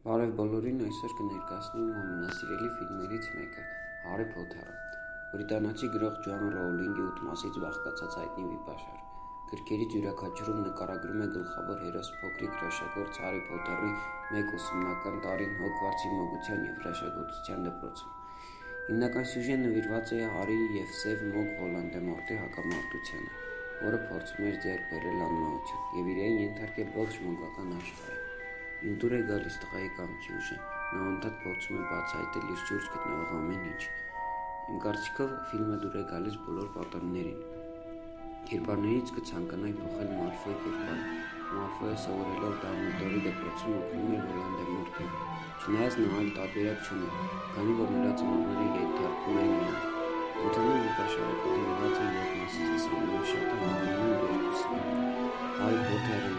Բարև բոլորին, այսօր կներկայացնեմ ամենասիրելի ֆիլմերից մեկը՝ Հարի Փոթերը։ Բրիտանացի գրող Ջոան Ռոուլինգի 8 մասից բաղկացած հայտնի վիպաշար։ Գրքերից յուրաքանչյուրում նկարագրում է գլխավոր հերոս փոքրիկ հրաշագործ Հարի Փոթերի մեկ ուսումնական տարին Հոգվարտսի մոգության և հրաշագործության դպրոցում։ Հիմնական սյուժեն նվիրված է Հարիի և Սև Մոգ Վոլան-դե-Մորտի հակամարտությանը, որը փորձում էր ձեռք բերել անմահություն և իրեն ենթարկել ողջ մոգական աշխարհը։ Իմ դուր է գալիս տղայի կամքի ուժը։ Նա անդադ փորձում է բացահայտել իր շուրջ գտնվող ամեն ինչ։ Իմ կարծիքով ֆիլմը դուր է գալիս բոլոր պատանիներին։ Կերպարներից կցանկանայի փոխել Մալֆոյի կերպարը։ Մալֆոյը սովորելով Դամբլդորի դպրոցում օգնում էր Վոլան-դե-Մորտին, չնայած նա այլ տարբերակ չունի, քանի որ նրա ծնողները ենթարկվում են նրան։ Ընդհանուր կազմված է երեք մասից, ամենաշատը համարվում են երկուսը՝ Հարի Փոթերը